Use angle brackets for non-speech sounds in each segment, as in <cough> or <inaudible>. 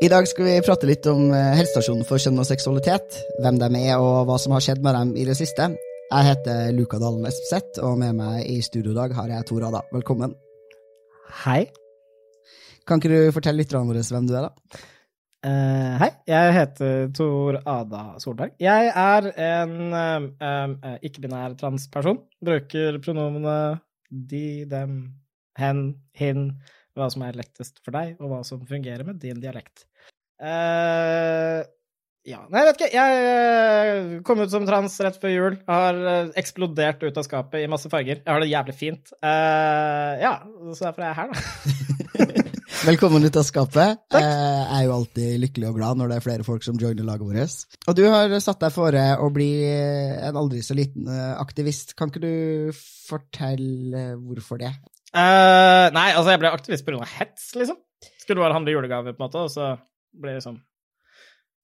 I dag skal vi prate litt om eh, helsestasjonen for kjønn og seksualitet, hvem de er og hva som har skjedd med dem i det siste. Jeg heter Luka Dalen Espeseth, og med meg i studio i dag har jeg Tor Ada. Velkommen. Hei. Kan ikke du fortelle lytterne våre hvem du er, da? Uh, hei, jeg heter Tor Ada Solberg. Jeg er en uh, eh, ikke-binær transperson. Bruker pronomene de, dem, hen, hin, hva som er lettest for deg, og hva som fungerer med din dialekt. Eh, ja, nei, jeg vet ikke. Jeg eh, kom ut som trans rett før jul. Jeg Har eh, eksplodert ut av skapet i masse farger. Jeg har det jævlig fint. Uh, ja, så derfor er jeg her, da. <laughs> Velkommen ut av skapet. Takk. Jeg er jo alltid lykkelig og glad når det er flere folk som joiner laget vårt. Og du har satt deg fore å bli en aldri så liten aktivist. Kan ikke du fortelle hvorfor det? Uh, nei, altså, jeg ble aktivist pga. hets, liksom. Skulle bare handle julegave, på en måte, og så jeg liksom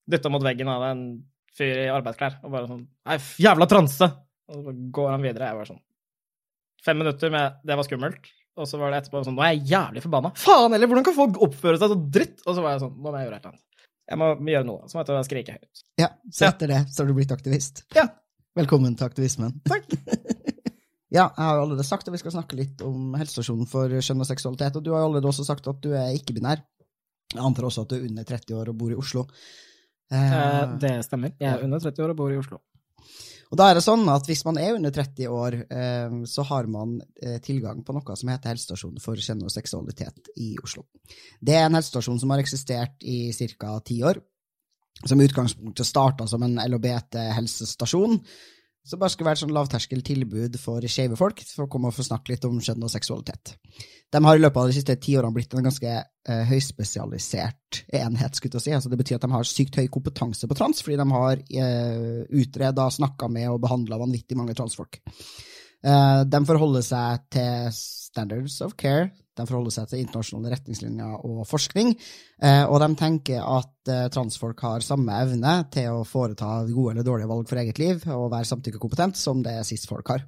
dytta mot veggen av en fyr i arbeidsklær og bare sånn Nei, jævla transe! Og så går han videre. Jeg var sånn Fem minutter med det var skummelt, og så var det etterpå sånn Nå er jeg jævlig forbanna. Faen heller! Hvordan kan folk oppføre seg så dritt? Og så var jeg sånn Nå må jeg gjøre et eller annet. Jeg må gjøre noe. Så måtte jeg skrike høyt. Ja, Så etter det så har du blitt aktivist. Ja. Velkommen til aktivismen. Takk. <laughs> ja, jeg har allerede sagt at vi skal snakke litt om helsestasjonen for kjønn og seksualitet, og du har allerede også sagt at du er ikke-binær. Jeg antar også at du er under 30 år og bor i Oslo. Eh, Eh, det stemmer. Jeg er under 30 år og bor i Oslo. Og da er det sånn at hvis man er under 30 år, eh, så har man eh, tilgang på noe som heter Helsestasjonen for kjønn og seksualitet i Oslo. Det er en helsestasjon som har eksistert i ca. ti år, som i utgangspunktet starta som en LHBT-helsestasjon. Som bare skulle være et sånn lavterskeltilbud for skeive folk, for å komme og få snakke litt om kjønn og seksualitet. De har i løpet av de siste ti årene blitt en ganske eh, høyspesialisert enhet. skulle jeg si. Altså, det betyr at de har sykt høy kompetanse på trans, fordi de har eh, utreda, snakka med og behandla vanvittig mange transfolk. Eh, de forholder seg til standards of care, de forholder seg til internasjonale retningslinjer og forskning, eh, og de tenker at eh, transfolk har samme evne til å foreta gode eller dårlige valg for eget liv og være samtykkekompetent som det cis-folk har.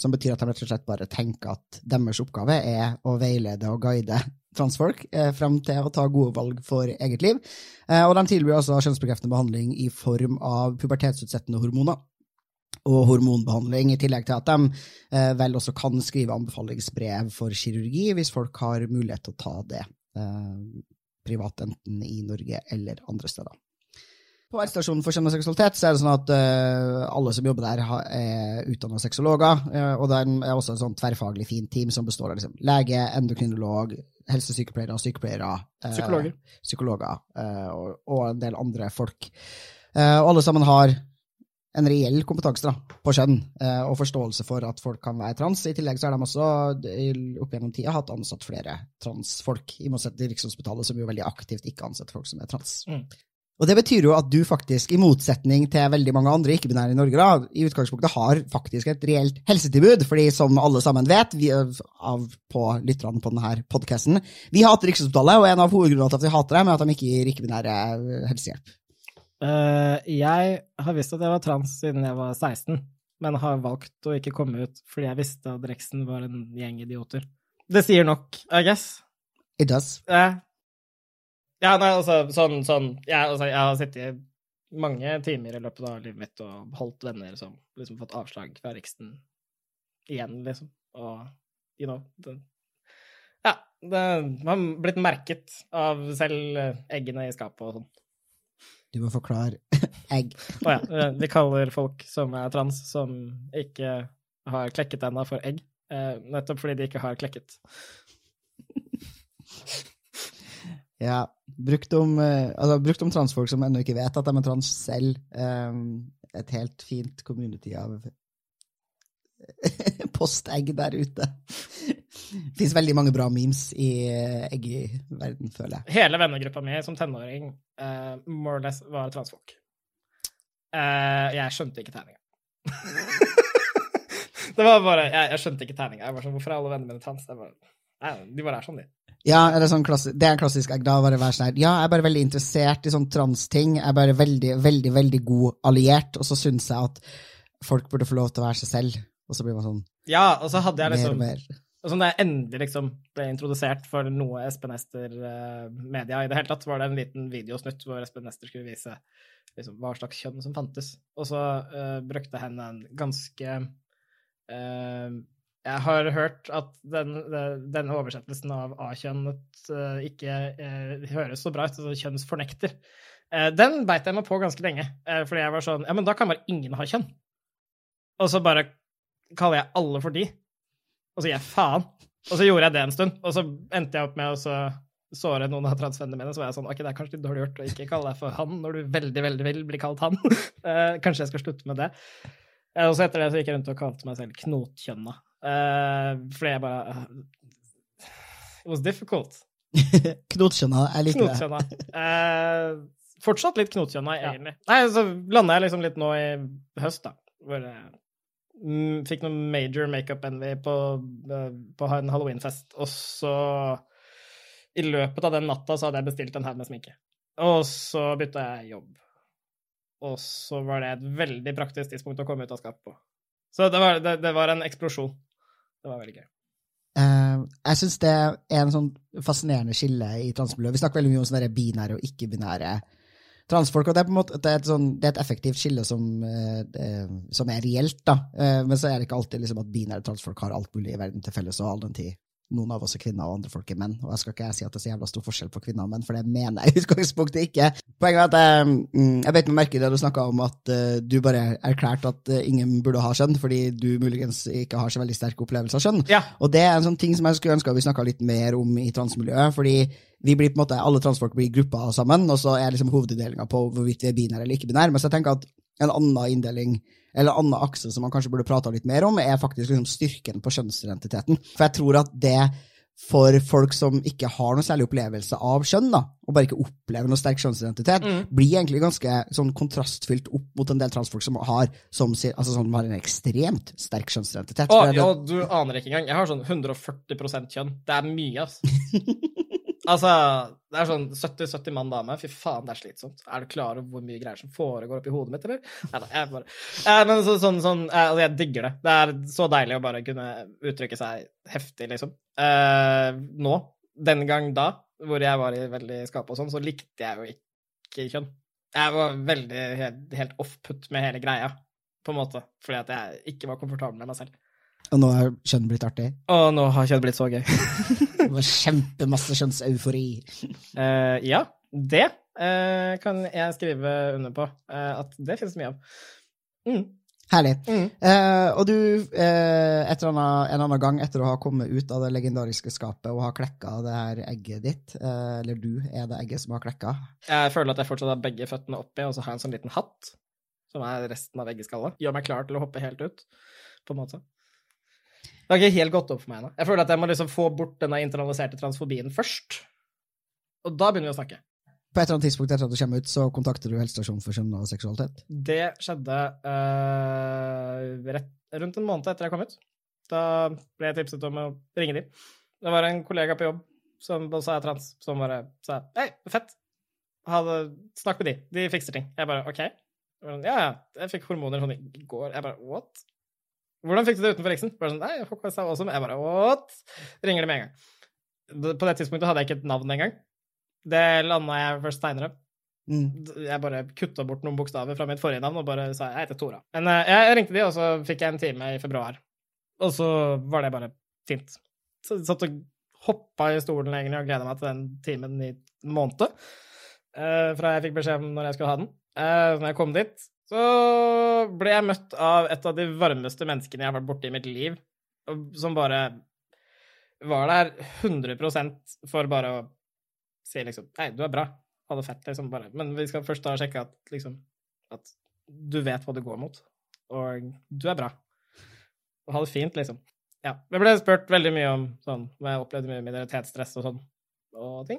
Som betyr at de rett og slett bare tenker at deres oppgave er å veilede og guide transfolk eh, frem til å ta gode valg for eget liv. Eh, og de tilbyr altså kjønnsbekreftende behandling i form av pubertetsutsettende hormoner og hormonbehandling, i tillegg til at de eh, vel også kan skrive anbefalingsbrev for kirurgi hvis folk har mulighet til å ta det eh, privat, enten i Norge eller andre steder. På Helsestasjonen for kjønn og seksualitet så er det sånn at uh, alle som jobber der, ha, er utdanna sexologer, Uh, og det er også et sånn tverrfaglig fint team som består av liksom, lege, endokrinolog, helsesykepleiere, sykepleiere, uh, Psykologer. psykologer og, og en del andre folk. Og alle sammen har en reell kompetanse da, på kjønn eh, og forståelse for at folk kan være trans. I tillegg så har de også opp gjennom tida hatt ansatt flere transfolk, i motsetning til Rikshospitalet, som jo veldig aktivt ikke ansetter folk som er trans. Mm. Og det betyr jo at du faktisk, i motsetning til veldig mange andre ikke-binære i Norge, da, i utgangspunktet har faktisk et reelt helsetilbud, fordi som alle sammen vet, vi, av, på lytterne på denne podcasten, vi hater Rikshospitalet, og en av hovedgrunnene til at vi hater dem, er at de ikke gir ikke-binære eh, helsehjelp. Eh, jeg har visst at jeg var trans siden jeg var 16, men har valgt å ikke komme ut fordi jeg visste at Rexen var en gjeng idioter. Det sier nok, I guess. It does. Eh, ja, nei, altså, sånn, sånn ja, altså, Jeg har sittet mange timer i løpet av livet mitt og holdt venner som liksom fått avslag fra Riksen igjen, liksom. Og, you know det, Ja, det har blitt merket av selv eggene i skapet og sånn. Du må forklare <laughs> egg. Å ja. eh, Vi kaller folk som er trans, som ikke har klekket ennå, for egg. eh, Nettopp fordi de ikke har klekket. <laughs> Ja, brukt om, eh, altså, brukt om transfolk som ennå ikke vet at de er trans selv. Et helt fint community av <laughs> postegg der ute. Det fins veldig mange bra memes i eh, egg-verden, føler jeg. Hele vennegruppa mi som tenåring uh, more or less var transfolk. Uh, jeg skjønte ikke tegninga. <laughs> det var bare Jeg, jeg skjønte ikke tegninga. Jeg var sånn, Hvorfor er alle vennene mine trans? Bare, nei, de bare er sånn, de. Ja, er det, sånn klassi- det er klassisk egg, da. Bare være sånn her, Ja, jeg er bare veldig interessert i sånn transting. Jeg er bare veldig, veldig, veldig god alliert, og så syns jeg at folk burde få lov til å være seg selv. Og så blir man sånn Ja, og så hadde jeg mer og liksom mer. Og så da jeg endelig liksom ble introdusert for noe Espen Ester-media i det hele tatt, var det en liten videosnutt hvor Espen Ester skulle vise liksom, hva slags kjønn som fantes. Og så uh, brukte henne en ganske uh, Jeg har hørt at den, den- denne oversettelsen av A-kjønnet uh, ikke eh, høres så bra ut, altså kjønnsfornekter. Eh, den beit jeg meg på ganske lenge, eh, fordi jeg var sånn Ja, men da kan bare ingen ha kjønn. Og så bare kaller jeg alle for de. Og så gir jeg faen. Og så gjorde jeg det en stund, og så endte jeg opp med å så såre noen av transvennene mine. Så var jeg sånn, ok, det er kanskje litt dårlig gjort å ikke kalle deg for han når du veldig, veldig vil bli kalt han. <laughs> Eh, kanskje jeg skal slutte med det. Eh, og så etter det så gikk jeg rundt og kalte meg selv knotkjønna. Uh, fordi jeg bare It was difficult. <laughs> Knotkjønna, jeg liker det. Knotkjønna. Eh, fortsatt litt knotkjønna, egentlig. Nei, så landa jeg liksom litt nå i høst, da, hvor jeg fikk noen major makeup-envy på, eh, på en halloweenfest, og så i løpet av den natta så hadde jeg bestilt en haug med sminke. Og så bytta jeg jobb. Og så var det et veldig praktisk tidspunkt å komme ut av skapet på. Så det var, det, det var en eksplosjon. Det var veldig gøy. Uh, jeg syns det er en sånn fascinerende skille i transmiljøet. Vi snakker veldig mye om sånne binære og ikke-binære transfolk, og det er på en måte det er et, sånn, det er et effektivt skille som, eh, eh, som er reelt, da. Eh, men så er det ikke alltid liksom, at binære transfolk har alt mulig i verden til felles, og all den tid noen av oss er kvinner, og andre folk er menn. Og jeg skal ikke si at det er så jævla stor forskjell på kvinner og menn, for det mener jeg i <laughs> utgangspunktet ikke. Poenget er at jeg, mm, jeg bet meg merke i det du snakka om at eh, du bare erklærte at eh, ingen burde ha skjønn, fordi du muligens ikke har så veldig sterk opplevelse av skjønn. Ja. Og det er en sånn ting som jeg skulle ønske vi snakka litt mer om i transmiljøet. fordi vi blir på en måte, alle transfolk blir grupper sammen, og så er liksom hovedinndelinga på hvorvidt vi er binære eller ikke binære. Men så jeg tenker at en annen inndeling, eller en annen akse som man kanskje burde prata litt mer om, er faktisk liksom styrken på kjønnsidentiteten. For jeg tror at det for folk som ikke har noe særlig opplevelse av kjønn, da, og bare ikke opplever noe sterk kjønnsidentitet, Mm. blir egentlig ganske sånn kontrastfylt opp mot en del transfolk som har, som, altså som har en ekstremt sterk kjønnsidentitet. Å, det- og du aner ikke engang. Jeg har sånn 140% kjønn. Det er mye, altså. <laughs> altså, det er sånn 70-70 mann dame. Fy faen, det er slitsomt. Er du klar over hvor mye greier som foregår oppi hodet mitt, eller? Nei da, jeg bare eh, Men så, sånn, sånn eh, Altså, jeg digger det. Det er så deilig å bare kunne uttrykke seg heftig, liksom. Eh, nå, den gang da, hvor jeg var i veldig skap og sånn, så likte jeg jo ikke kjønn. Jeg var veldig helt, helt off-put med hele greia, på en måte, fordi at jeg ikke var komfortabel med meg selv. Og nå har kjønn blitt artig. Og nå har kjønn blitt så gøy. <laughs> Det var kjempemasse kjønnseufori. Uh, ja, det uh, kan jeg skrive under på. Uh, at det finnes mye av. Mm. Herlig. Mm. Eh, og du, eh, eller annet, en annen gang etter å ha kommet ut av det legendariske skapet og ha klekka det her egget ditt, eh, eller du er det egget som har klekka, Jeg føler at jeg fortsatt har begge føttene oppi, og så har jeg en sånn liten hatt, som er resten av eggeskallet. Gjør meg klar til å hoppe helt ut, på en måte. Det har ikke helt gått opp for meg ennå. Jeg føler at jeg må liksom få bort denne internaliserte transfobien først. Og da begynner vi å snakke. på et eller annet tidspunkt etter at du kommer ut, så kontakter du helsestasjonen for kjønn og seksualitet. Det skjedde eh, rett, rundt en måned etter jeg kom ut. Da ble jeg tipset om å ringe dem. Det var en kollega på jobb som sa jeg trans, som bare sa hei, fett, hadde, snakk med de, de fikser ting. Jeg bare OK. Ja, ja, jeg fikk hormoner sånn i går. Jeg bare what? Hvordan fikk du det utenfor Riksen? Bare sånn, nei, fuck meg også. Jeg bare what? Ringer det med en gang. På det tidspunktet hadde jeg ikke et navn engang. Det landa jeg først seinere. Mm. Jeg bare kutta bort noen bokstaver fra mitt forrige navn og bare sa jeg heter Tora. Men eh, jeg ringte de, og så fikk jeg en time i februar. Og så var det bare fint. Så jeg satt og hoppa i stolen egentlig og gleda meg til den timen i en måned. eh, fra jeg fikk beskjed om når jeg skulle ha den. Uh, når jeg kom dit, så ble jeg møtt av et av de varmeste menneskene jeg har vært borti i mitt liv, som bare var der 100 for bare å si liksom Nei, du er bra. Ha det fett, liksom, bare. Men vi skal først da sjekke at liksom At du vet hva du går mot. Og du er bra. Og ha det fint, liksom. ja. Jeg ble spurt veldig mye om sånn Jeg opplevde mye minoritetsstress og sånn og ting.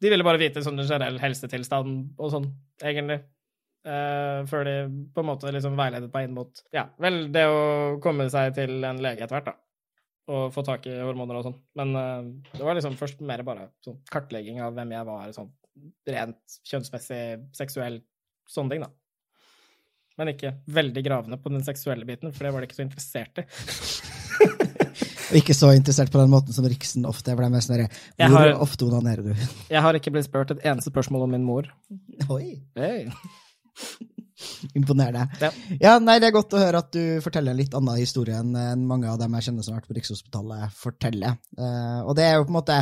De ville bare vite sånn generell helsetilstand og sånn, egentlig. Uh, før de på en måte liksom veiledet meg inn mot Ja, vel, det å komme seg til en lege etter hvert, da. Og få tak i hormoner og sånn. Men uh, det var liksom først mer bare sånn kartlegging av hvem jeg var, sånn rent kjønnsmessig, seksuell, sånne ting, da. Men ikke veldig gravende på den seksuelle biten, for det var de ikke så interessert i. Og <laughs> ikke så interessert på den måten som Riksen ofte er mer sånn Hvor har, ofte onanerer du? Jeg har ikke blitt spurt et eneste spørsmål om min mor. Oi. Hey. <laughs> Imponerende. Ja. ja. nei, Det er godt å høre at du forteller en litt annen historie enn mange av dem jeg kjenner som har vært på Rikshospitalet, forteller. Uh, og det er jo på en måte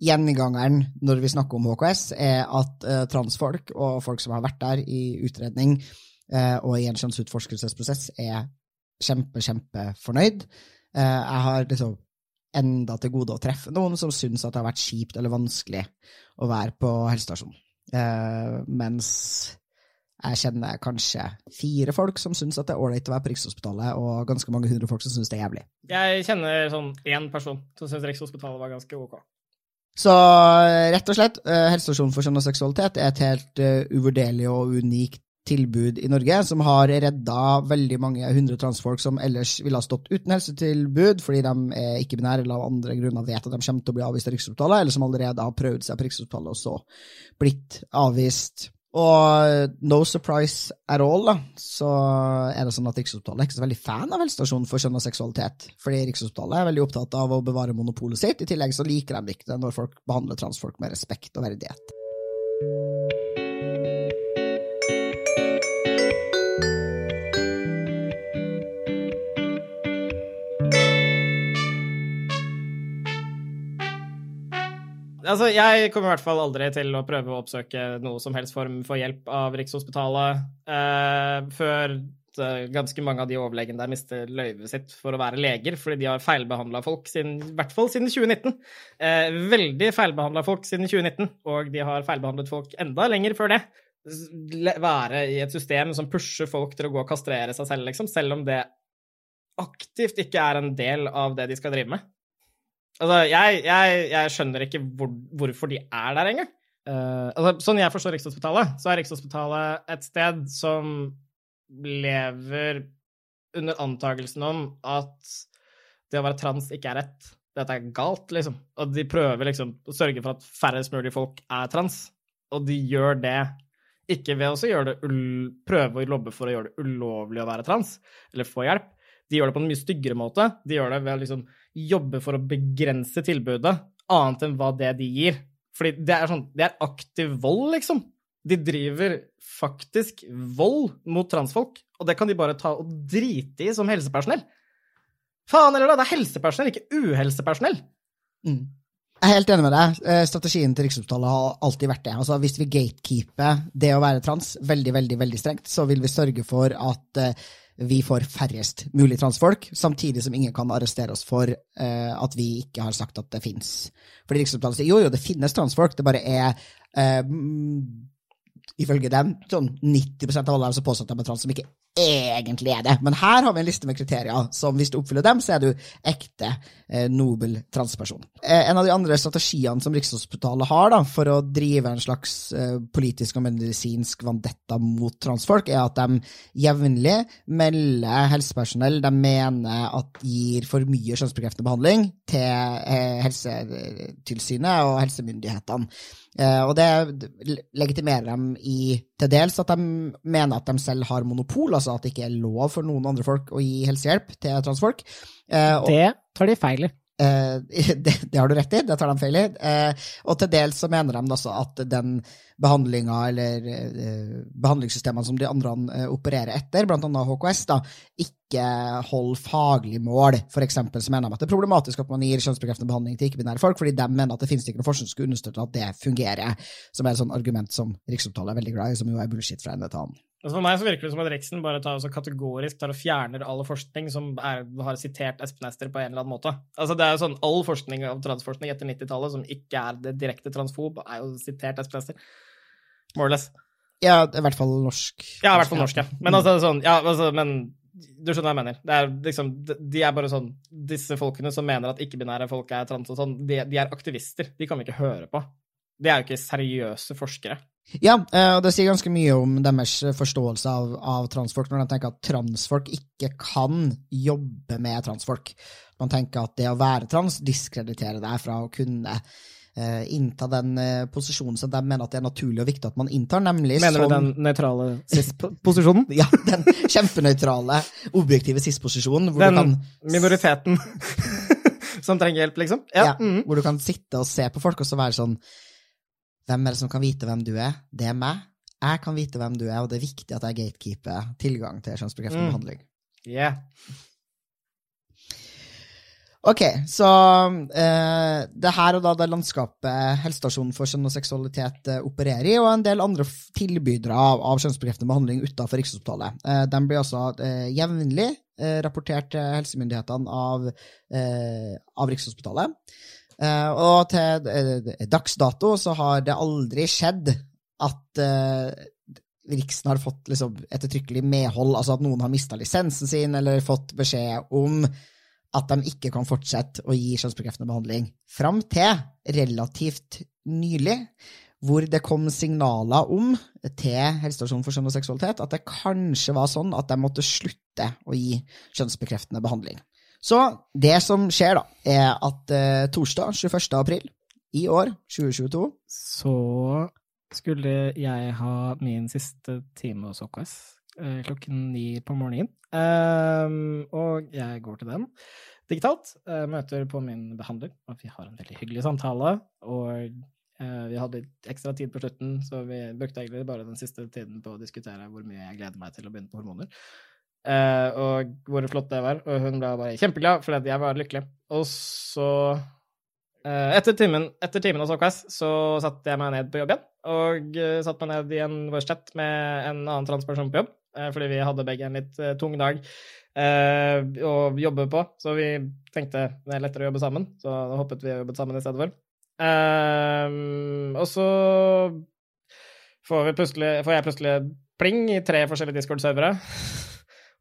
gjengangeren når vi snakker om HKS, er at uh, transfolk og folk som har vært der i utredning uh, og i en kjønnsutforskelsesprosess, er kjempe, kjempefornøyd. Jeg har liksom enda til gode å treffe noen som syns at det har vært kjipt eller vanskelig å være på helsestasjonen. Mens jeg kjenner kanskje fire folk som syns det er ålreit å være på Rikshospitalet, og ganske mange hundre folk som syns det er jævlig. Jeg kjenner sånn én person som syns Rikshospitalet var ganske ok. Så rett og slett, eh, helsestasjonen for kjønn og seksualitet er et helt uvurderlig og unikt tilbud i Norge, som har redda veldig mange hundre transfolk som ellers ville ha stått uten helsetilbud fordi de er ikke-binære eller av andre grunner vet at de kommer til å bli avvist av Rikshospitalet, eller som allerede har prøvd seg på Rikshospitalet og så blitt avvist. Og no surprise at all, da, så er det sånn at Rikshospitalet er ikke så veldig fan av helsestasjonen for kjønn og seksualitet. Fordi Rikshospitalet er veldig opptatt av å bevare monopolet sitt. I tillegg så liker de ikke det når folk behandler transfolk med respekt og verdighet. Altså, jeg kommer i hvert fall aldri til å prøve å oppsøke noe som helst form for hjelp av Rikshospitalet uh, før ganske mange av de overlegene der mister løyvet sitt for å være leger, fordi de har feilbehandla folk siden, i hvert fall siden 2019. Uh, veldig feilbehandla folk siden 2019, og de har feilbehandlet folk enda lenger før det. Være i et system som pusher folk til å gå og kastrere seg selv, liksom, selv om det aktivt ikke er en del av det de skal drive med. Altså, jeg, jeg, jeg skjønner ikke hvor, hvorfor de er der engang. Uh, altså, sånn jeg forstår Rikshospitalet, så er Rikshospitalet et sted som lever under antakelsen om at det å være trans ikke er rett. Dette er galt, liksom. Og de prøver liksom å sørge for at færrest mulig folk er trans. Og de gjør det ikke ved å prøve å lobbe for å gjøre det ulovlig å være trans, eller få hjelp. De gjør det på en mye styggere måte. De gjør det ved å liksom jobbe for å begrense tilbudet, annet enn hva det de gir. Fordi det er sånn Det er aktiv vold, liksom. De driver faktisk vold mot transfolk, og det kan de bare ta og drite i som helsepersonell. Faen eller da, det er helsepersonell, ikke uhelsepersonell. Mm. Jeg er helt enig med deg. Eh, strategien til Rikshospitalet har alltid vært det. Altså, hvis vi gatekeeper det å være trans veldig, veldig, veldig strengt, så vil vi sørge for at uh, vi får færrest mulig transfolk, samtidig som ingen kan arrestere oss for uh, at vi ikke har sagt at det fins. Fordi Riksopptalet sier jo, jo, det finnes transfolk, det bare er uh, ifølge dem sånn 90% av alle dem som påstår at de er trans, som ikke egentlig er det. Men her har vi en liste med kriterier som hvis du oppfyller dem, så er du ekte eh, nobel transperson. Eh, en av de andre strategiene som Rikshospitalet har da, for å drive en slags eh, politisk og medisinsk vandetta mot transfolk, er at de jevnlig melder helsepersonell de mener at gir for mye kjønnsbekreftende behandling, til eh, Helsetilsynet og helsemyndighetene. Eh, og det legitimerer dem i til dels at de mener at de selv har monopol, altså at det ikke er lov for noen andre folk å gi helsehjelp til transfolk. Eh, og, det tar de feil i. Eh, <laughs> det, det, har du rett i, det tar de feil i. Eh, og til dels så mener de også at den behandlinga eller eh, behandlingssystemene som de andre opererer etter, blant annet HKS, da, ikke holder faglig mål. For eksempel så mener de at det er problematisk at man gir kjønnsbekreftende behandling til ikke-binære folk, fordi de mener at det finnes ikke noe forskning som skulle understøtte at det fungerer, som er et sånt argument som Riksopptalen er veldig glad i, som jo er bullshit fra ende til annen. Altså for meg så virker det som at Riksen bare tar så kategorisk tar og fjerner all forskning som er, har sitert Espen Ester på en eller annen måte. Altså det er jo sånn, All forskning av transforskning etter 90-tallet som ikke er det direkte transfob, er jo sitert Espen Ester. More or less. Ja, i hvert fall norsk. Ja, i hvert fall norsk, ja. Men altså sånn, ja, altså, men Du skjønner hva jeg mener. Det er liksom, de er bare sånn Disse folkene som mener at ikke-binære folk er trans og sånn, de, de, er aktivister. De kan vi ikke høre på. De er jo ikke seriøse forskere. Ja, eh, og det sier ganske mye om deres forståelse av, av transfolk, når de tenker at transfolk ikke kan jobbe med transfolk. Man tenker at det å være trans diskrediterer deg fra å kunne uh, innta den uh, posisjonen som de mener at det er naturlig og viktig at man inntar, nemlig Mener som du den nøytrale cis-posisjonen? <laughs> Ja, den kjempenøytrale, objektive cis-posisjonen. Den kan... minoriteten <laughs> som trenger hjelp, liksom? Ja, ja mm. Hvor du kan sitte og se på folk og så være sånn hvem er det som kan vite hvem du er? Det er meg. Jeg kan vite hvem du er, og det er viktig at jeg gatekeeper tilgang til kjønnsbekreftende mm. behandling. Yeah. Ok, så eh, det her og da det landskapet helsestasjonen for kjønn og seksualitet eh, opererer i, og en del andre tilbydere av, av kjønnsbekreftende behandling utenfor Rikshospitalet. Eh, de blir altså eh, jevnlig eh, rapportert til helsemyndighetene av, eh, av Rikshospitalet. Uh, og til uh, dags dato så har det aldri skjedd at uh, Riksen har fått liksom, ettertrykkelig medhold, altså at noen har mista lisensen sin, eller fått beskjed om at de ikke kan fortsette å gi kjønnsbekreftende behandling, fram til relativt nylig, hvor det kom signaler om til Helsestasjonen for kjønn og seksualitet at det kanskje var sånn at de måtte slutte å gi kjønnsbekreftende behandling. Så det som skjer, da, er at eh, torsdag 21. april i år, 2022 Så skulle jeg ha min siste time hos OKS eh, klokken ni på morgenen. Um, og jeg går til den digitalt, uh, møter på min behandler, og vi har en veldig hyggelig samtale. Og uh, vi hadde ekstra tid på slutten, så vi brukte egentlig bare den siste tiden på å diskutere hvor mye jeg gleder meg til å begynne på hormoner. Uh, og hvor flott det var. Og hun ble bare kjempeglad fordi jeg var lykkelig. Og så uh, etter, timen, etter timen hos OKS så satte jeg meg ned på jobb igjen. Og uh, satte meg ned i en chat med en annen transperson på jobb. fordi vi hadde begge en litt tung dag å jobbe på. Så vi tenkte det er lettere å jobbe sammen. Så da hoppet vi og jobbet sammen i stedet for. og så får, får jeg plutselig pling i tre forskjellige Discord-servere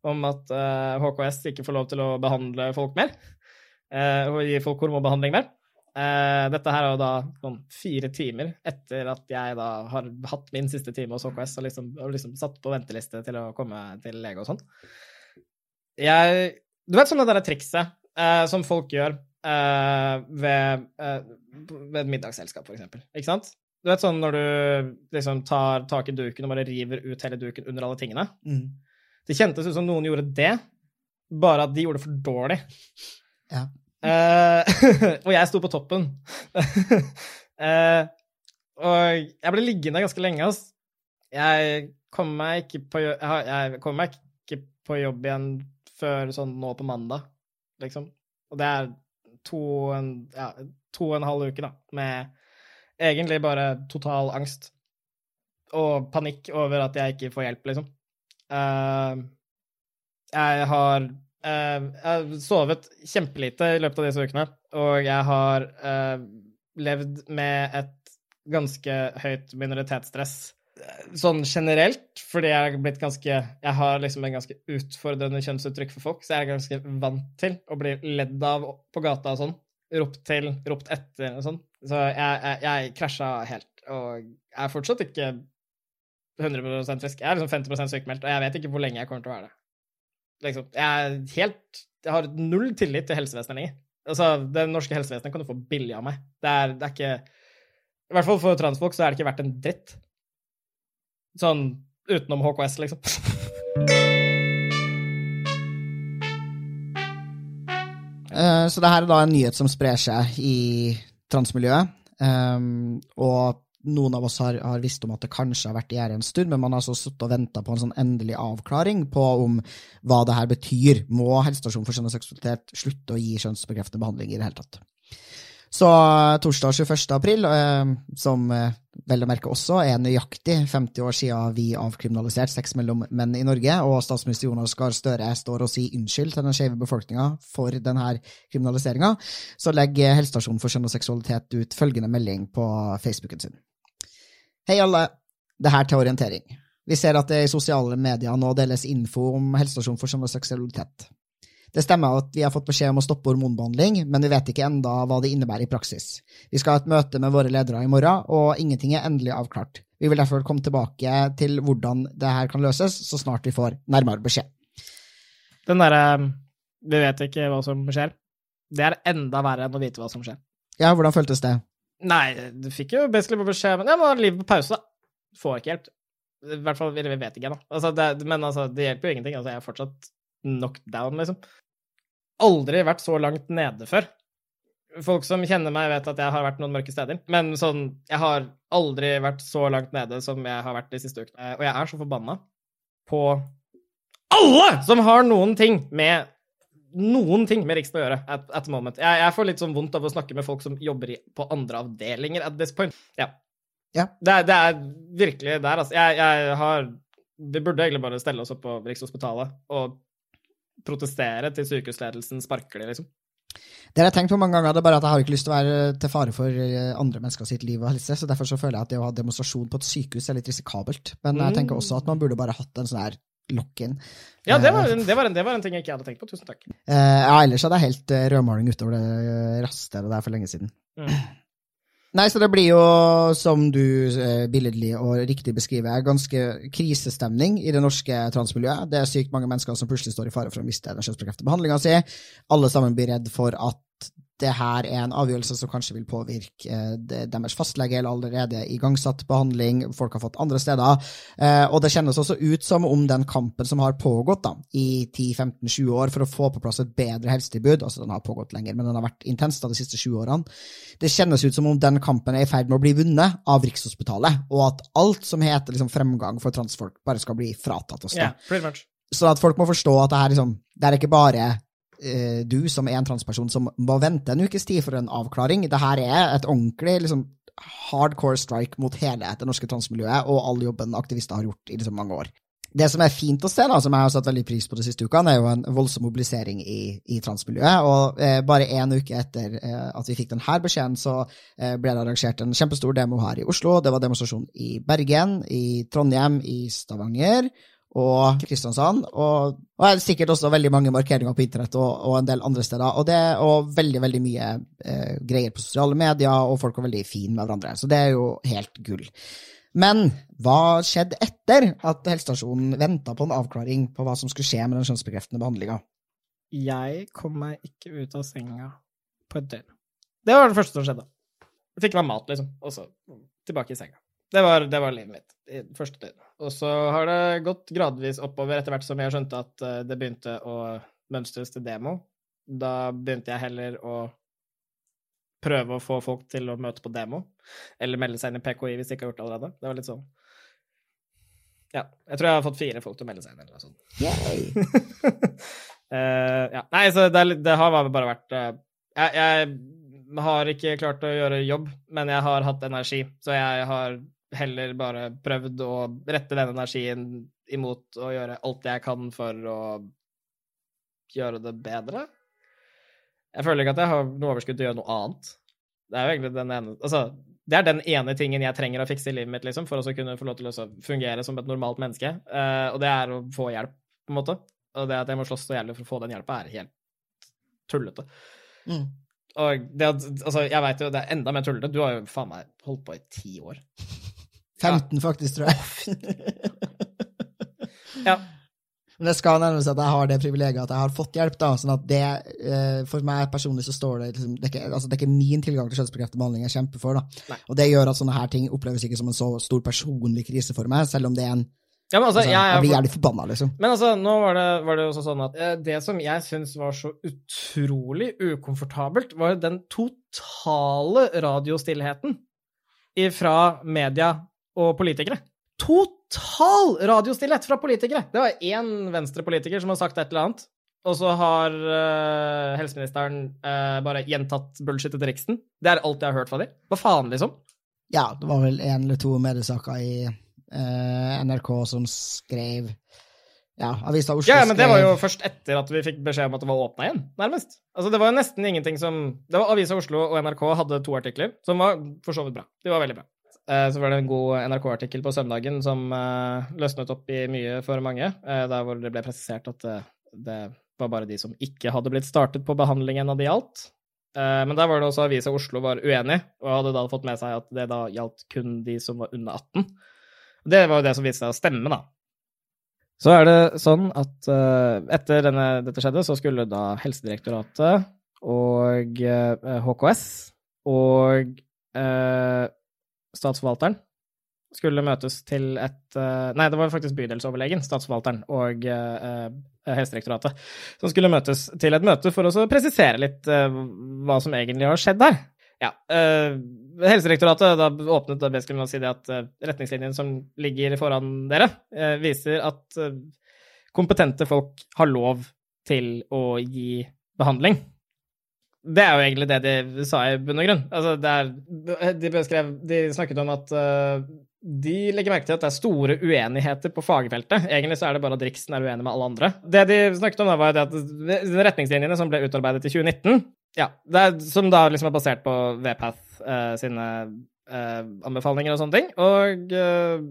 om at uh, eh, HKS ikke får lov til å behandle folk mer. Uh, og gi folk hormonbehandling mer. Uh, dette her er jo da noen fire timer etter at jeg da har hatt min siste time hos HKS og liksom, og liksom satt på venteliste til å komme til lege og sånn. Jeg Du vet sånn det derre trikset som folk gjør ved, ved et middagsselskap, for eksempel. Ikke sant? Du vet sånn når du liksom tar tak i duken og bare river ut hele duken under alle tingene? Mm. Det kjentes ut som noen gjorde det, bare at de gjorde det for dårlig. Ja. Uh, <laughs> og jeg sto på toppen. uh, <laughs> og jeg ble liggende ganske lenge. Altså. Jeg kom meg ikke på Jeg kom meg ikke på jobb igjen før sånn nå på mandag, liksom. Og det er to, en, ja, to og en halv uke, da, med egentlig bare total angst og panikk over at jeg ikke får hjelp, liksom. Uh, jeg har uh, Jeg sovet kjempelite i løpet av disse ukene, og jeg har uh, levd med et ganske høyt minoritetsstress sånn generelt, fordi jeg har blitt ganske Jeg har liksom en ganske utfordrende kjønnsuttrykk for folk, så jeg er ganske vant til å bli ledd av på gata og sånn. Ropt til, ropt etter og sånn. Så jeg, jeg, jeg krasja helt, og jeg er fortsatt ikke 100% frisk. Jeg er liksom 50% sykemeldt, og jeg vet ikke hvor lenge jeg kommer til å være det. Liksom, jeg er helt Jeg har null tillit til helsevesenet lenger. Altså, det norske helsevesenet kan du få billig av meg. Det er, det er ikke I hvert fall for transfolk så er det ikke verdt en dritt. Sånn utenom HKS, liksom. Uh, <laughs> så det her er da en nyhet som sprer seg i transmiljøet. Um, og noen av oss har, har, visst om at det kanskje har vært i gjære en stund, men man har altså og venta på en sånn endelig avklaring på om hva det her betyr. Må helsestasjonen for kjønn og seksualitet slutte å gi kjønnsbekreftende behandling i det hele tatt? Så torsdag 21. april, eh, som eh, vel å merke også er nøyaktig 50 år siden vi avkriminaliserte sex mellom menn i Norge, og statsminister Jonas Gahr Støre står og sier unnskyld til den skeive befolkninga for denne kriminaliseringa, så legger Helsestasjonen for kjønn og seksualitet ut følgende melding på Facebooken sin. Hei, alle. Det her til orientering. Vi ser at det i sosiale medier nå deles info om helsestasjon for seksualitet. Det stemmer at vi har fått beskjed om å stoppe hormonbehandling, men vi vet ikke enda hva det innebærer i praksis. Vi skal ha et møte med våre ledere i morgen, og ingenting er endelig avklart. Vi vil derfor komme tilbake til hvordan det her kan løses, så snart vi får nærmere beskjed. Den derre Vi vet ikke hva som skjer. Det er enda verre enn å vite hva som skjer. Ja, hvordan føltes det? Nei, du fikk jo basically bare beskjed men jeg må ha livet på pause, da. Får ikke hjelp. I hvert fall, vi vet ikke ennå. Altså, det- men altså, det hjelper jo ingenting. Altså, jeg er fortsatt knocked down, liksom. Aldri vært så langt nede før. Folk som kjenner meg, vet at jeg har vært noen mørke steder. Men sånn, jeg har aldri vært så langt nede som jeg har vært de siste ukene. Og jeg er så forbanna på alle som har noen ting med noen ting med Riksen å gjøre at, at the moment. Jeg, jeg får litt sånn vondt av å snakke med folk som jobber i, på andre avdelinger at this point. Ja. Ja. Det, det er virkelig der, altså. Jeg, jeg har Vi burde egentlig bare stelle oss opp på Rikshospitalet og protestere til sykehusledelsen sparker de, liksom. Det har jeg tenkt på mange ganger, det er bare at jeg har ikke lyst til å være til fare for eh, andre mennesker sitt liv og helse, så derfor så føler jeg at det å ha demonstrasjon på et sykehus er litt risikabelt. Men jeg tenker også at man burde bare hatt en sånn her lock-in. Ja, det var, en- det, var en, det var en ting jeg ikke hadde tenkt på. Tusen takk. Uh, ja, ellers hadde jeg helt eh, rødmaling utover det eh, raststedet der for lenge siden. Mm. <clears throat> Nei, så det blir jo, som du eh, billedlig og riktig beskriver, ganske krisestemning i det norske transmiljøet. Det er sykt mange mennesker som plutselig står i fare for å miste den kjønnsbekreftede behandlinga si. Alle sammen blir redd for at det her er en avgjørelse som kanskje vil påvirke eh, deres fastlege eller allerede igangsatt behandling. Folk har fått andre steder. Eh, og det kjennes også ut som om den kampen som har pågått da, i 10-15-20 år for å få på plass et bedre helsetilbud, altså den har pågått lenger, men den har vært intens da de siste 20 årene, det kjennes ut som om den kampen er i ferd med å bli vunnet av Rikshospitalet, og at alt som heter liksom, fremgang for transfolk, bare skal bli fratatt oss. da. Ja. Så at folk må forstå at det her liksom, det er ikke bare eh, du som er en transperson som må vente en ukes tid for en avklaring. Det her er et ordentlig liksom, hardcore strike mot hele det norske transmiljøet og all jobben aktivister har gjort i liksom, mange år. Det som er fint å se, da, som jeg har satt veldig pris på de siste ukene, er jo en voldsom mobilisering i, i transmiljøet. Og eh, bare en uke etter eh, at vi fikk denne beskjeden, så eh, ble det arrangert en kjempestor demo her i Oslo. Det var demonstrasjon i Bergen, i Trondheim, i Stavanger og Kristiansand. Og, og er sikkert også veldig mange markeringer på internett og, og en del andre steder. Og, det, og veldig, veldig mye eh, greier på sosiale medier, og folk er veldig fine med hverandre. Så det er jo helt gull. Men hva skjedde etter at helsestasjonen venta på en avklaring på hva som skulle skje med den kjønnsbekreftende behandlinga? Jeg kom meg ikke ut av senga på et døgn. Det var det første som skjedde. Jeg fikk meg mat, liksom, og så tilbake i senga. Det var, det var livet mitt i første døgn. Og så har det gått gradvis oppover etter hvert som jeg skjønte at eh, det begynte å mønstres til demo. Da begynte jeg heller å prøve å få folk til å møte på demo, eller melde seg inn i PKI hvis de ikke har gjort det allerede. Det var litt sånn Ja. Jeg tror jeg har fått fire folk til å melde seg inn, eller noe sånt. Yay! <laughs> Eh, ja. Nei, så det, det har bare vært uh, jeg, jeg har ikke klart å gjøre jobb, men jeg har hatt energi, så jeg har heller bare prøvd å rette den energien imot å gjøre alt jeg kan for å gjøre det bedre. Jeg føler ikke at jeg har noe overskudd til å gjøre noe annet. Det er jo egentlig den ene Altså, det er den ene tingen jeg trenger å fikse i livet mitt, liksom, for å kunne få lov til å fungere som et normalt menneske, Uh, og det er å få hjelp, på en måte. Og det at jeg må slåss så jævlig for å få den hjelpa, er helt tullete. Mm. Og det at Altså, jeg veit jo det er enda mer tullete. Du har jo faen meg holdt på i ti år. 15, faktisk, tror jeg. <laughs> Ja. Men det skal nevnes at jeg har det privilegiet at jeg har fått hjelp. da, sånn at det, eh, For meg personlig så står det liksom, det, er ikke, altså, det er ikke min tilgang til kjønnsbekreftet behandling jeg kjemper for. da. Nei. Og det gjør at sånne her ting oppleves ikke som en så stor personlig krise for meg, selv om det er en ja, men altså, altså, jeg, Jeg jeg, blir jævlig forbanna, liksom. Men altså, nå var det, var det også sånn at eh, det som jeg syns var så utrolig ukomfortabelt, var den totale radiostillheten fra media og politikere. Total radiostillhet fra politikere! Det var én venstrepolitiker som har sagt et eller annet, og så har uh, helseministeren uh, bare gjentatt bullshitet til Riksen. Det er alt jeg har hørt fra dem. Hva faen, liksom? Ja, det var vel en eller to mediesaker i uh, NRK som skrev Ja, Avisa Oslo Ja, men det var jo først etter at vi fikk beskjed om at det var åpna igjen, nærmest. Altså, det var jo nesten ingenting som det var Avisa Oslo og NRK hadde to artikler, som var for så vidt bra. De var veldig bra. Eh, så var det en god NRK-artikkel på søndagen som eh, løsnet opp i mye for mange, eh, der hvor det ble presisert at det, var bare de som ikke hadde blitt startet på behandlingen av det gjaldt. Men der var det også Avisa Oslo var uenig, og hadde da fått med seg at det da gjaldt kun de som var under 18. Det var jo det som viste seg å stemme, da. Så er det sånn at etter denne, dette skjedde, så skulle da Helsedirektoratet og HKS og Statsforvalteren skulle møtes til et eh, Nei, det var faktisk bydelsoverlegen, Statsforvalteren og eh, Helsedirektoratet som skulle møtes til et møte for å presisere litt eh, hva som egentlig har skjedd der. Ja, eh, Helsedirektoratet da åpnet da med å si det at retningslinjen som ligger foran dere, viser at kompetente folk har lov til å gi behandling. Det er jo egentlig det de sa i bunn og grunn. Altså, er, de, beskrev, de snakket om at uh, de legger merke til at det er store uenigheter på fagfeltet. Egentlig så er det bare at Riksen er uenig med alle andre. Det de snakket om, da, var at retningslinjene som ble utarbeidet i 2019, ja, er, som da liksom er basert på VPath uh, sine uh, anbefalinger og sånne ting, og eh,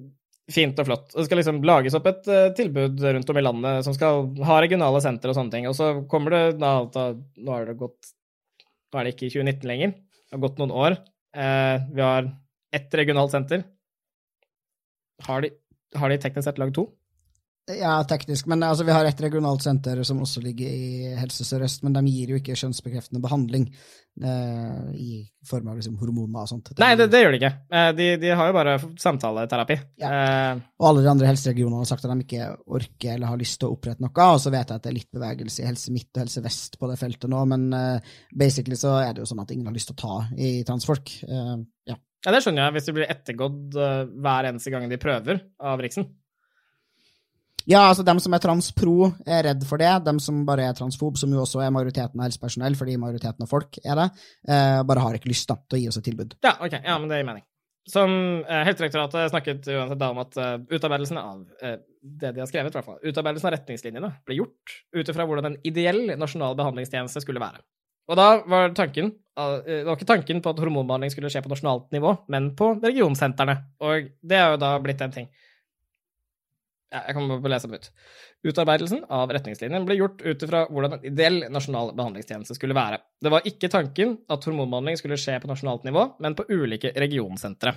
fint og flott. Det skal liksom lages opp et uh, tilbud rundt om i landet som skal ha regionale senter og sånne ting, og så kommer det da, da Nå har det gått Nå er det ikke 2019 lenger. Det har gått noen år. Eh, vi har ett regionalt senter. Har de, har de teknisk sett lagd to? Ja, teknisk, men altså, vi har et regionalt senter som også ligger i Helse Sør-Øst, men de gir jo ikke kjønnsbekreftende behandling eh, i form av liksom, hormoner og sånt. Nei, det, det gjør de ikke. Eh, de, de har jo bare samtaleterapi. Eh, Og alle de andre helseregionene har sagt at de ikke orker eller har lyst til å opprette noe, og så vet jeg at det er litt bevegelse i Helse Midt og Helse Vest på det feltet nå, men eh, basically så er det jo sånn at ingen har lyst til å ta i transfolk. Eh, ja. ja, det skjønner jeg, hvis du blir ettergått eh, hver eneste gang de prøver av Riksen. Ja, altså dem som er transpro, er redd for det. Dem som bare er transfob, som jo også er majoriteten av helsepersonell, fordi majoriteten av folk er det, eh, bare har ikke lyst da, til å gi oss et tilbud. Ja, ok, ja, men det gir mening. Som eh, Helsedirektoratet snakket uansett da om at uh, utarbeidelsen av uh, det de har skrevet, i hvert fall, utarbeidelsen av retningslinjene ble gjort ut ifra hvordan en ideell nasjonal behandlingstjeneste skulle være. Og da var tanken eh, Det var ikke tanken på at hormonbehandling skulle skje på nasjonalt nivå, men på regionsentrene. Og det er jo da blitt en ting. Ja, jeg kan bare lese dem ut. Utarbeidelsen av retningslinjen ble gjort ut ifra hvordan en ideell nasjonal behandlingstjeneste skulle være. Det var ikke tanken at hormonbehandling skulle skje på nasjonalt nivå, men på ulike regionsentre.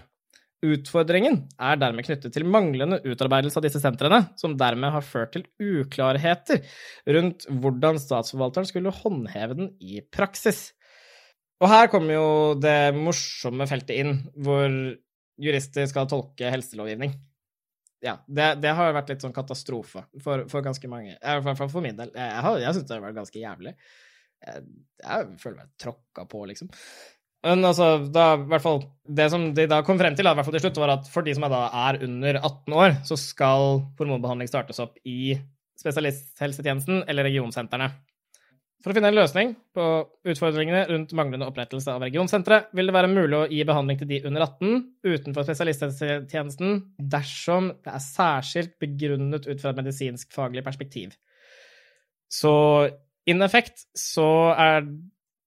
Utfordringen er dermed knyttet til manglende utarbeidelse av disse sentrene, som dermed har ført til uklarheter rundt hvordan statsforvalteren skulle håndheve den i praksis. Og her kommer jo det morsomme feltet inn, hvor jurister skal tolke helselovgivning ja, det, det, har vært litt sånn katastrofe for, for ganske mange. I hvert fall for min del. Jeg, jeg, jeg syns det har vært ganske jævlig. Jeg, jeg føler meg tråkka på, liksom. Men altså, da, hvert fall, det som de da kom frem til, da, hvert fall til slutt, var at for de som da, er under 18 år, så skal hormonbehandling startes opp i spesialisthelsetjenesten eller regionsentrene. For å finne en løsning på utfordringene rundt manglende opprettelse av regionsentre, vil det være mulig å gi behandling til de under 18 utenfor spesialisthelsetjenesten dersom det er særskilt begrunnet ut fra et medisinsk-faglig perspektiv. Så in effekt så er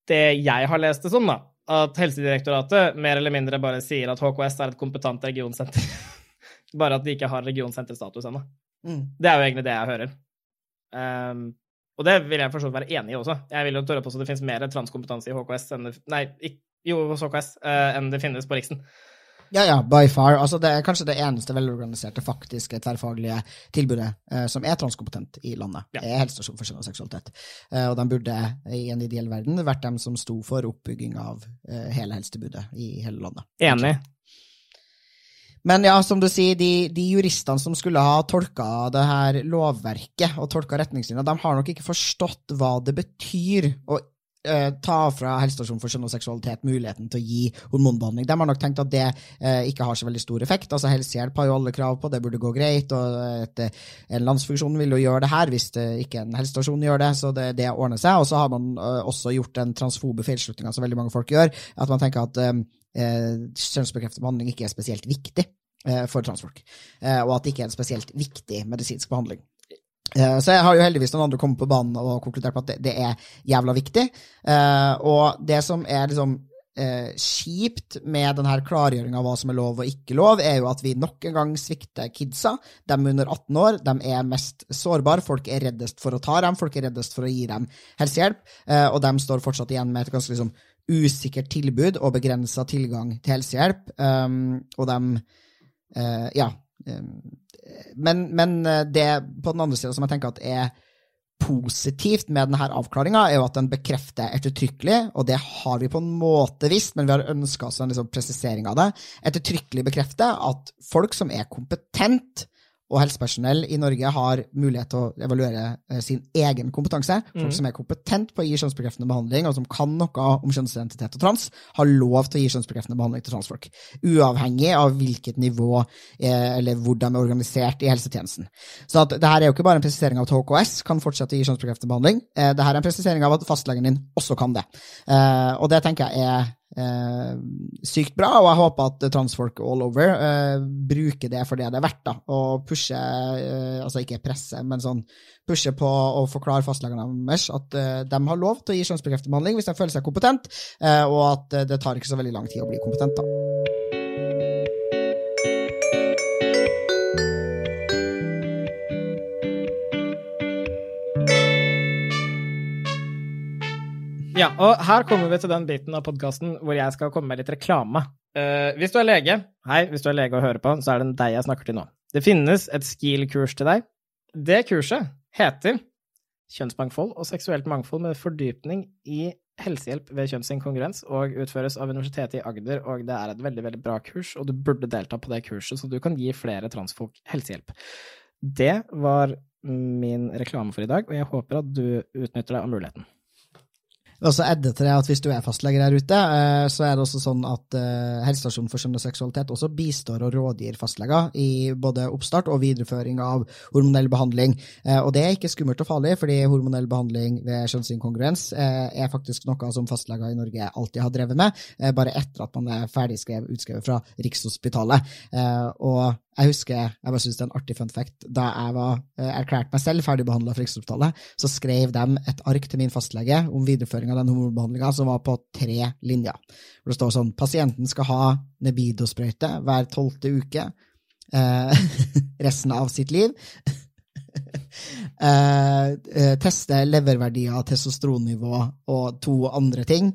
det jeg har lest det sånn, da, at Helsedirektoratet mer eller mindre bare sier at HKS er et kompetent regionsenter. <laughs> bare at de ikke har regionsenterstatus ennå. Mm. Det er jo egentlig det jeg hører. Um, og det vil jeg for så vidt være enig i også. Jeg vil jo tørre på at det finnes mer transkompetanse i HKS enn det, nei, jo, hos HKS uh, enn det finnes på Riksen. Ja, ja, by far. Altså, det er kanskje det eneste velorganiserte, faktiske, tverrfaglige tilbudet uh, som er transkompetent i landet. Ja. Er helsestasjon for kjønn og seksualitet. Uh, og de burde i en ideell verden vært dem som sto for oppbygging av hele helsetilbudet i hele landet. Enig. Men ja, som du sier, de, de juristene som skulle ha tolka det her lovverket og tolka retningslinjer, de har nok ikke forstått hva det betyr å eh, ta fra helsestasjonen for kjønn og seksualitet muligheten til å gi hormonbehandling. De har nok tenkt at det eh, ikke har så veldig stor effekt. Altså Helsehjelp har jo alle krav på, det burde gå greit. og et, En landsfunksjon vil jo gjøre det her hvis det ikke en helsestasjon gjør det, så det, det ordner seg. Og så har man eh, også gjort den transfobe feilslutninga som veldig mange folk gjør, at man tenker at eh, kjønnsbekreftende behandling ikke er spesielt viktig eh, for transfolk, eh, og at det ikke er en spesielt viktig medisinsk behandling. Så jeg har jo heldigvis noen andre kommet på banen og konkludert på at det, er jævla viktig. og det som er liksom eh, kjipt med denne klargjøringa av hva som er lov og ikke lov, er jo at vi nok en gang svikter kidsa. De under 18 år de er mest sårbare. Folk er reddest for å ta dem, folk er reddest for å gi dem helsehjelp, eh, og de står fortsatt igjen med et ganske liksom, usikkert tilbud og begrensa tilgang til helsehjelp. Um, og de uh, Ja. Um, men, men, det på den andre sida som jeg tenker at er positivt med denne avklaringa, er jo at den bekrefter ettertrykkelig, og det har vi på en måte visst, men vi har ønska oss en liksom presisering av det, ettertrykkelig bekrefter at folk som er kompetent og helsepersonell i Norge har mulighet til å evaluere eh, sin egen kompetanse. Folk mm. som er kompetent på å gi kjønnsbekreftende behandling, og som kan noe om kjønnsidentitet og trans, har lov til å gi kjønnsbekreftende behandling til transfolk. Uavhengig av hvilket nivå eh, eller hvor de er organisert i helsetjenesten. Så at det her er jo ikke bare en presisering av at HKS kan fortsette å gi kjønnsbekreftende behandling. Eh, det her er en presisering av at fastlegen din også kan det. Og det tenker jeg er eh, sykt bra, og jeg håper at transfolk all over eh, bruker det for det det er verdt, da, og pushe, eh, altså ikke presse, men sånn pushe på å forklare fastlegene deres at eh, de har lov til å gi kjønnsbekreftet behandling hvis de føler seg kompetent, eh, og at det tar ikke så veldig lang tid å bli kompetent, da. Ja, og her kommer vi til den biten av podkasten hvor jeg skal komme med litt reklame. Uh, hvis du er lege, hei, hvis du er lege og hører på, så er det deg jeg snakker til nå. Det finnes et SKIL-kurs til deg. Det kurset heter Kjønnsmangfold og seksuelt mangfold med fordypning i helsehjelp ved kjønnsinkongruens og utføres av Universitetet i Agder, og det er et veldig, veldig bra kurs, og du burde delta på det kurset, så du kan gi flere transfolk helsehjelp. Det var min reklame for i dag, og jeg håper at du utnytter deg av muligheten. Og så eddeter jeg at Hvis du er fastlege der ute, eh, så er det også sånn at eh, Helsestasjonen for kjønn og seksualitet også bistår og rådgir fastleger i både oppstart og videreføring av hormonell behandling. Eh, og det er ikke skummelt og farlig, fordi hormonell behandling ved kjønnsinkongruens er faktisk noe som fastleger i Norge alltid har drevet med, bare etter at man er ferdig utskrevet fra Rikshospitalet. Og jeg husker, jeg bare synes det er en artig fun fact, da jeg var eh, erklært meg selv ferdigbehandla for Rikshospitalet, så skrev de et ark til min fastlege om videreføring av den hormonbehandlinga som var på tre linjer. Hvor det står sånn pasienten skal ha Nebido-sprøyte hver tolvte uke eh, <laughs> resten av sitt liv. eh, eh teste leververdier, testosteronnivå og to andre ting.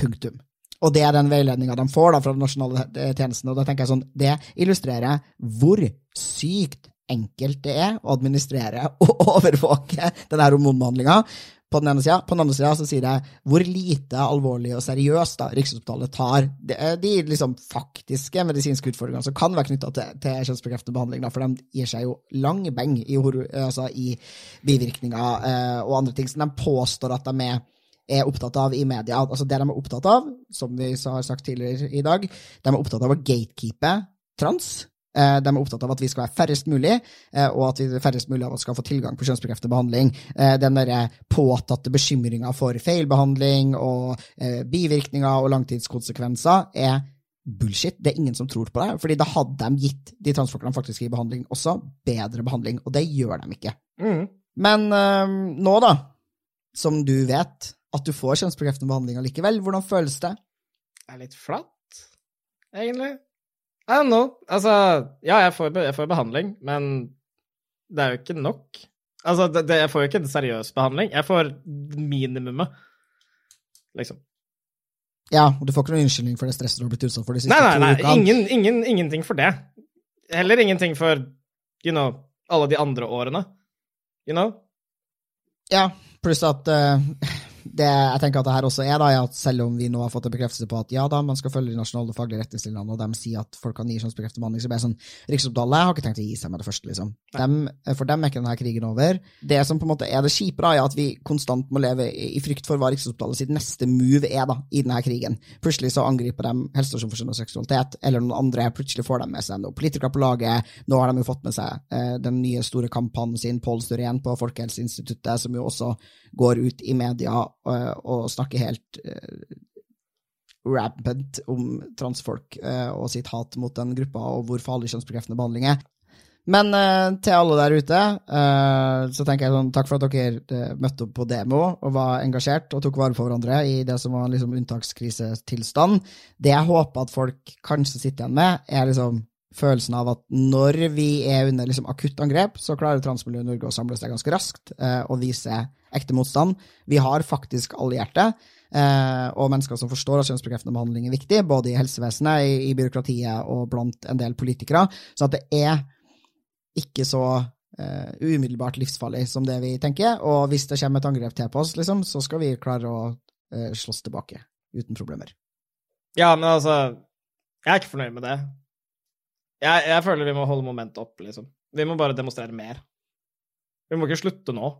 Punktum. Og det er den veiledninga de får da, fra den nasjonale tjenesten. Og da tenker jeg sånn, Det illustrerer hvor sykt enkelt det er å administrere <laughs> og overvåke denne hormonbehandlinga. På den ene sida. På den andre sida så sier jeg hvor lite alvorlig og seriøst da Rikshospitalet tar de, de liksom faktiske medisinske utfordringene som kan være knytta til, til kjønnsbekreftende behandling, da, for de gir seg jo lang beng i, altså, i bivirkninger eh, og andre ting. Så de påstår at de er er opptatt av i media. Altså Det de er opptatt av, som vi har sagt tidligere i dag, de er opptatt av å gatekeepe trans. Eh, de er opptatt av at vi skal være færrest mulig, eh, og at vi færrest mulig av oss skal få tilgang på kjønnsbekreftende behandling. Eh, den derre påtatte bekymringa for feilbehandling og bivirkninger og langtidskonsekvenser er bullshit. Det er ingen som tror på det. fordi da hadde de gitt de transfolkene faktisk i behandling også bedre behandling, og det gjør de ikke. Mm. Men øh, nå, da, som du vet, at du får kjønnsbekreftende behandling allikevel. Hvordan føles det? Det er litt flatt, egentlig. I don't know. Altså, ja, jeg får, jeg får behandling, men det er jo ikke nok. Altså, det, det, jeg får jo ikke en seriøs behandling. Jeg får minimumet, liksom. Ja, og du får ikke noen unnskyldning for det stresset du har blitt utsatt for de siste nei, nei, nei, to ukene? Ingen, ingen, ingenting for det. Heller ingenting for, you know, alle de andre årene. You know? Ja, pluss at uh, det jeg tenker at det her også er, da, er at selv om vi nå har fått en bekreftelse på at ja da, man skal følge de nasjonale faglige retningslinjene, og de sier at folk kan gi kjønnsbekreftet behandling, så blir jeg sånn Riksopptalet har ikke tenkt å gi seg med det første, liksom. Dem, for dem er ikke denne krigen over. Det som på en måte er det kjipe, da, er at vi konstant må leve i frykt for hva Riksopptalet sitt neste move er da, i denne krigen. Plutselig så angriper de helsestasjonen for kjønn og seksualitet, eller noen andre. Plutselig får de med seg noen politikere på laget. Nå har de jo fått med seg eh, den nye store kampanjen sin, Pål Støren på Folkehelseinstituttet, som jo også går ut i media uh, og snakker helt uh, rampant om transfolk uh, og sitt hat mot den gruppa, og hvor farlig kjønnsbekreftende behandling er. Men eh, til alle der ute, eh, så tenker jeg sånn, takk for at dere eh, møtte opp på demo og var engasjert og tok vare på hverandre i det som var liksom unntakskrisetilstand. Det jeg håper at folk kanskje sitter igjen med, er liksom følelsen av at når vi er under liksom akutt angrep, så klarer transmiljøet Norge å samle seg ganske raskt eh, og vise ekte motstand. Vi har faktisk allierte. Eh, og mennesker som forstår at kjønnsbekreftende behandling er viktig, både i helsevesenet, i, i byråkratiet og blant en del politikere. Så at det er ikke så uh, umiddelbart livsfarlig som det vi tenker. Og hvis det kommer et angrep til på oss, liksom, så skal vi klare å uh, slåss tilbake uten problemer. Ja, men altså Jeg er ikke fornøyd med det. Jeg, jeg føler vi må holde momentet oppe, liksom. Vi må bare demonstrere mer. Vi må ikke slutte nå.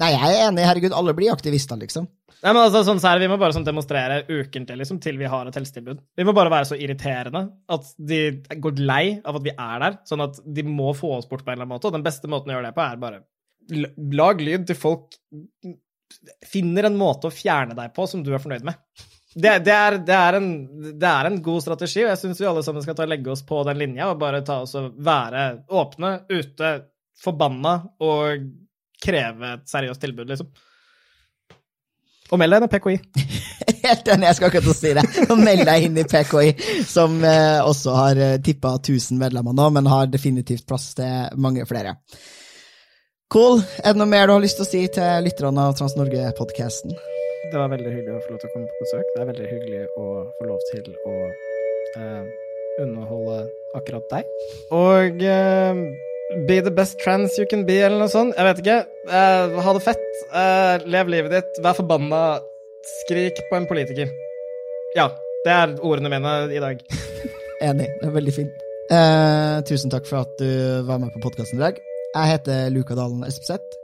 Nei, jeg er enig. Herregud, alle blir aktivister, liksom. Nei, men altså, sånn, så er Vi må bare sånn, demonstrere ukentlig liksom, til vi har et helsetilbud. Vi må bare være så irriterende at de går lei av at vi er der, sånn at de må få oss bort på en eller annen måte. Og den beste måten å gjøre det på, er bare lag lyd til folk finner en måte å fjerne deg på som du er fornøyd med. Det, det, er, det, er, en, det er, en, god strategi, og jeg syns vi alle sammen skal ta og legge oss på den linja og bare ta oss og være åpne, ute, forbanna og kreve et seriøst tilbud, liksom. Og meld deg inn i PKI. <laughs> Helt enig, jeg skal akkurat si det. Og meld deg inn i PKI, som eh, også har eh, tippa 1000 medlemmer nå, men har definitivt plass til mange flere. Cool. Er det noe mer du har lyst til å si til lytterne av Trans-Norge-podkasten? Det var veldig hyggelig å få lov til å komme på besøk. Det er veldig hyggelig å få lov til å eh, underholde akkurat deg. Og eh, Be the best trans you can be, eller noe sånt. Jeg vet ikke. Uh, ha det fett. Uh, lev livet ditt. Vær forbanna. Skrik på en politiker. Ja. Det er ordene mine i dag. <laughs> Enig. Det er veldig fint. Uh, tusen takk for at du var med på podkasten i dag. Jeg heter Luka Dalen Espeseth.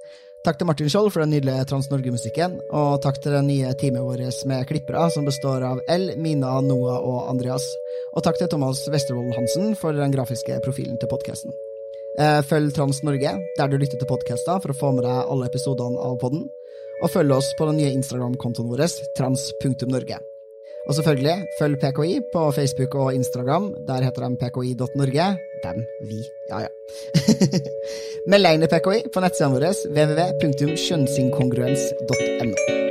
Takk til Martin Skjold for den nydelige Trans-Norge-musikken, og takk til det nye teamet vårt med klippere, som består av L, Mina, Noah og Andreas. Og takk til Thomas Westervold Hansen for den grafiske profilen til podkasten. Eh, følg Trans Norge der du lytter til podkaster for å få med deg alle episodene av podden. Og følg oss på den nye Instagram-kontoen vår, trans.norge. Og selvfølgelig, følg PKI på Facebook og Instagram. Der heter de pki.norge. Dem, vi, ja ja. Meld deg inn i PKI på nettsidene våre www.skjønnsinkongruens.no.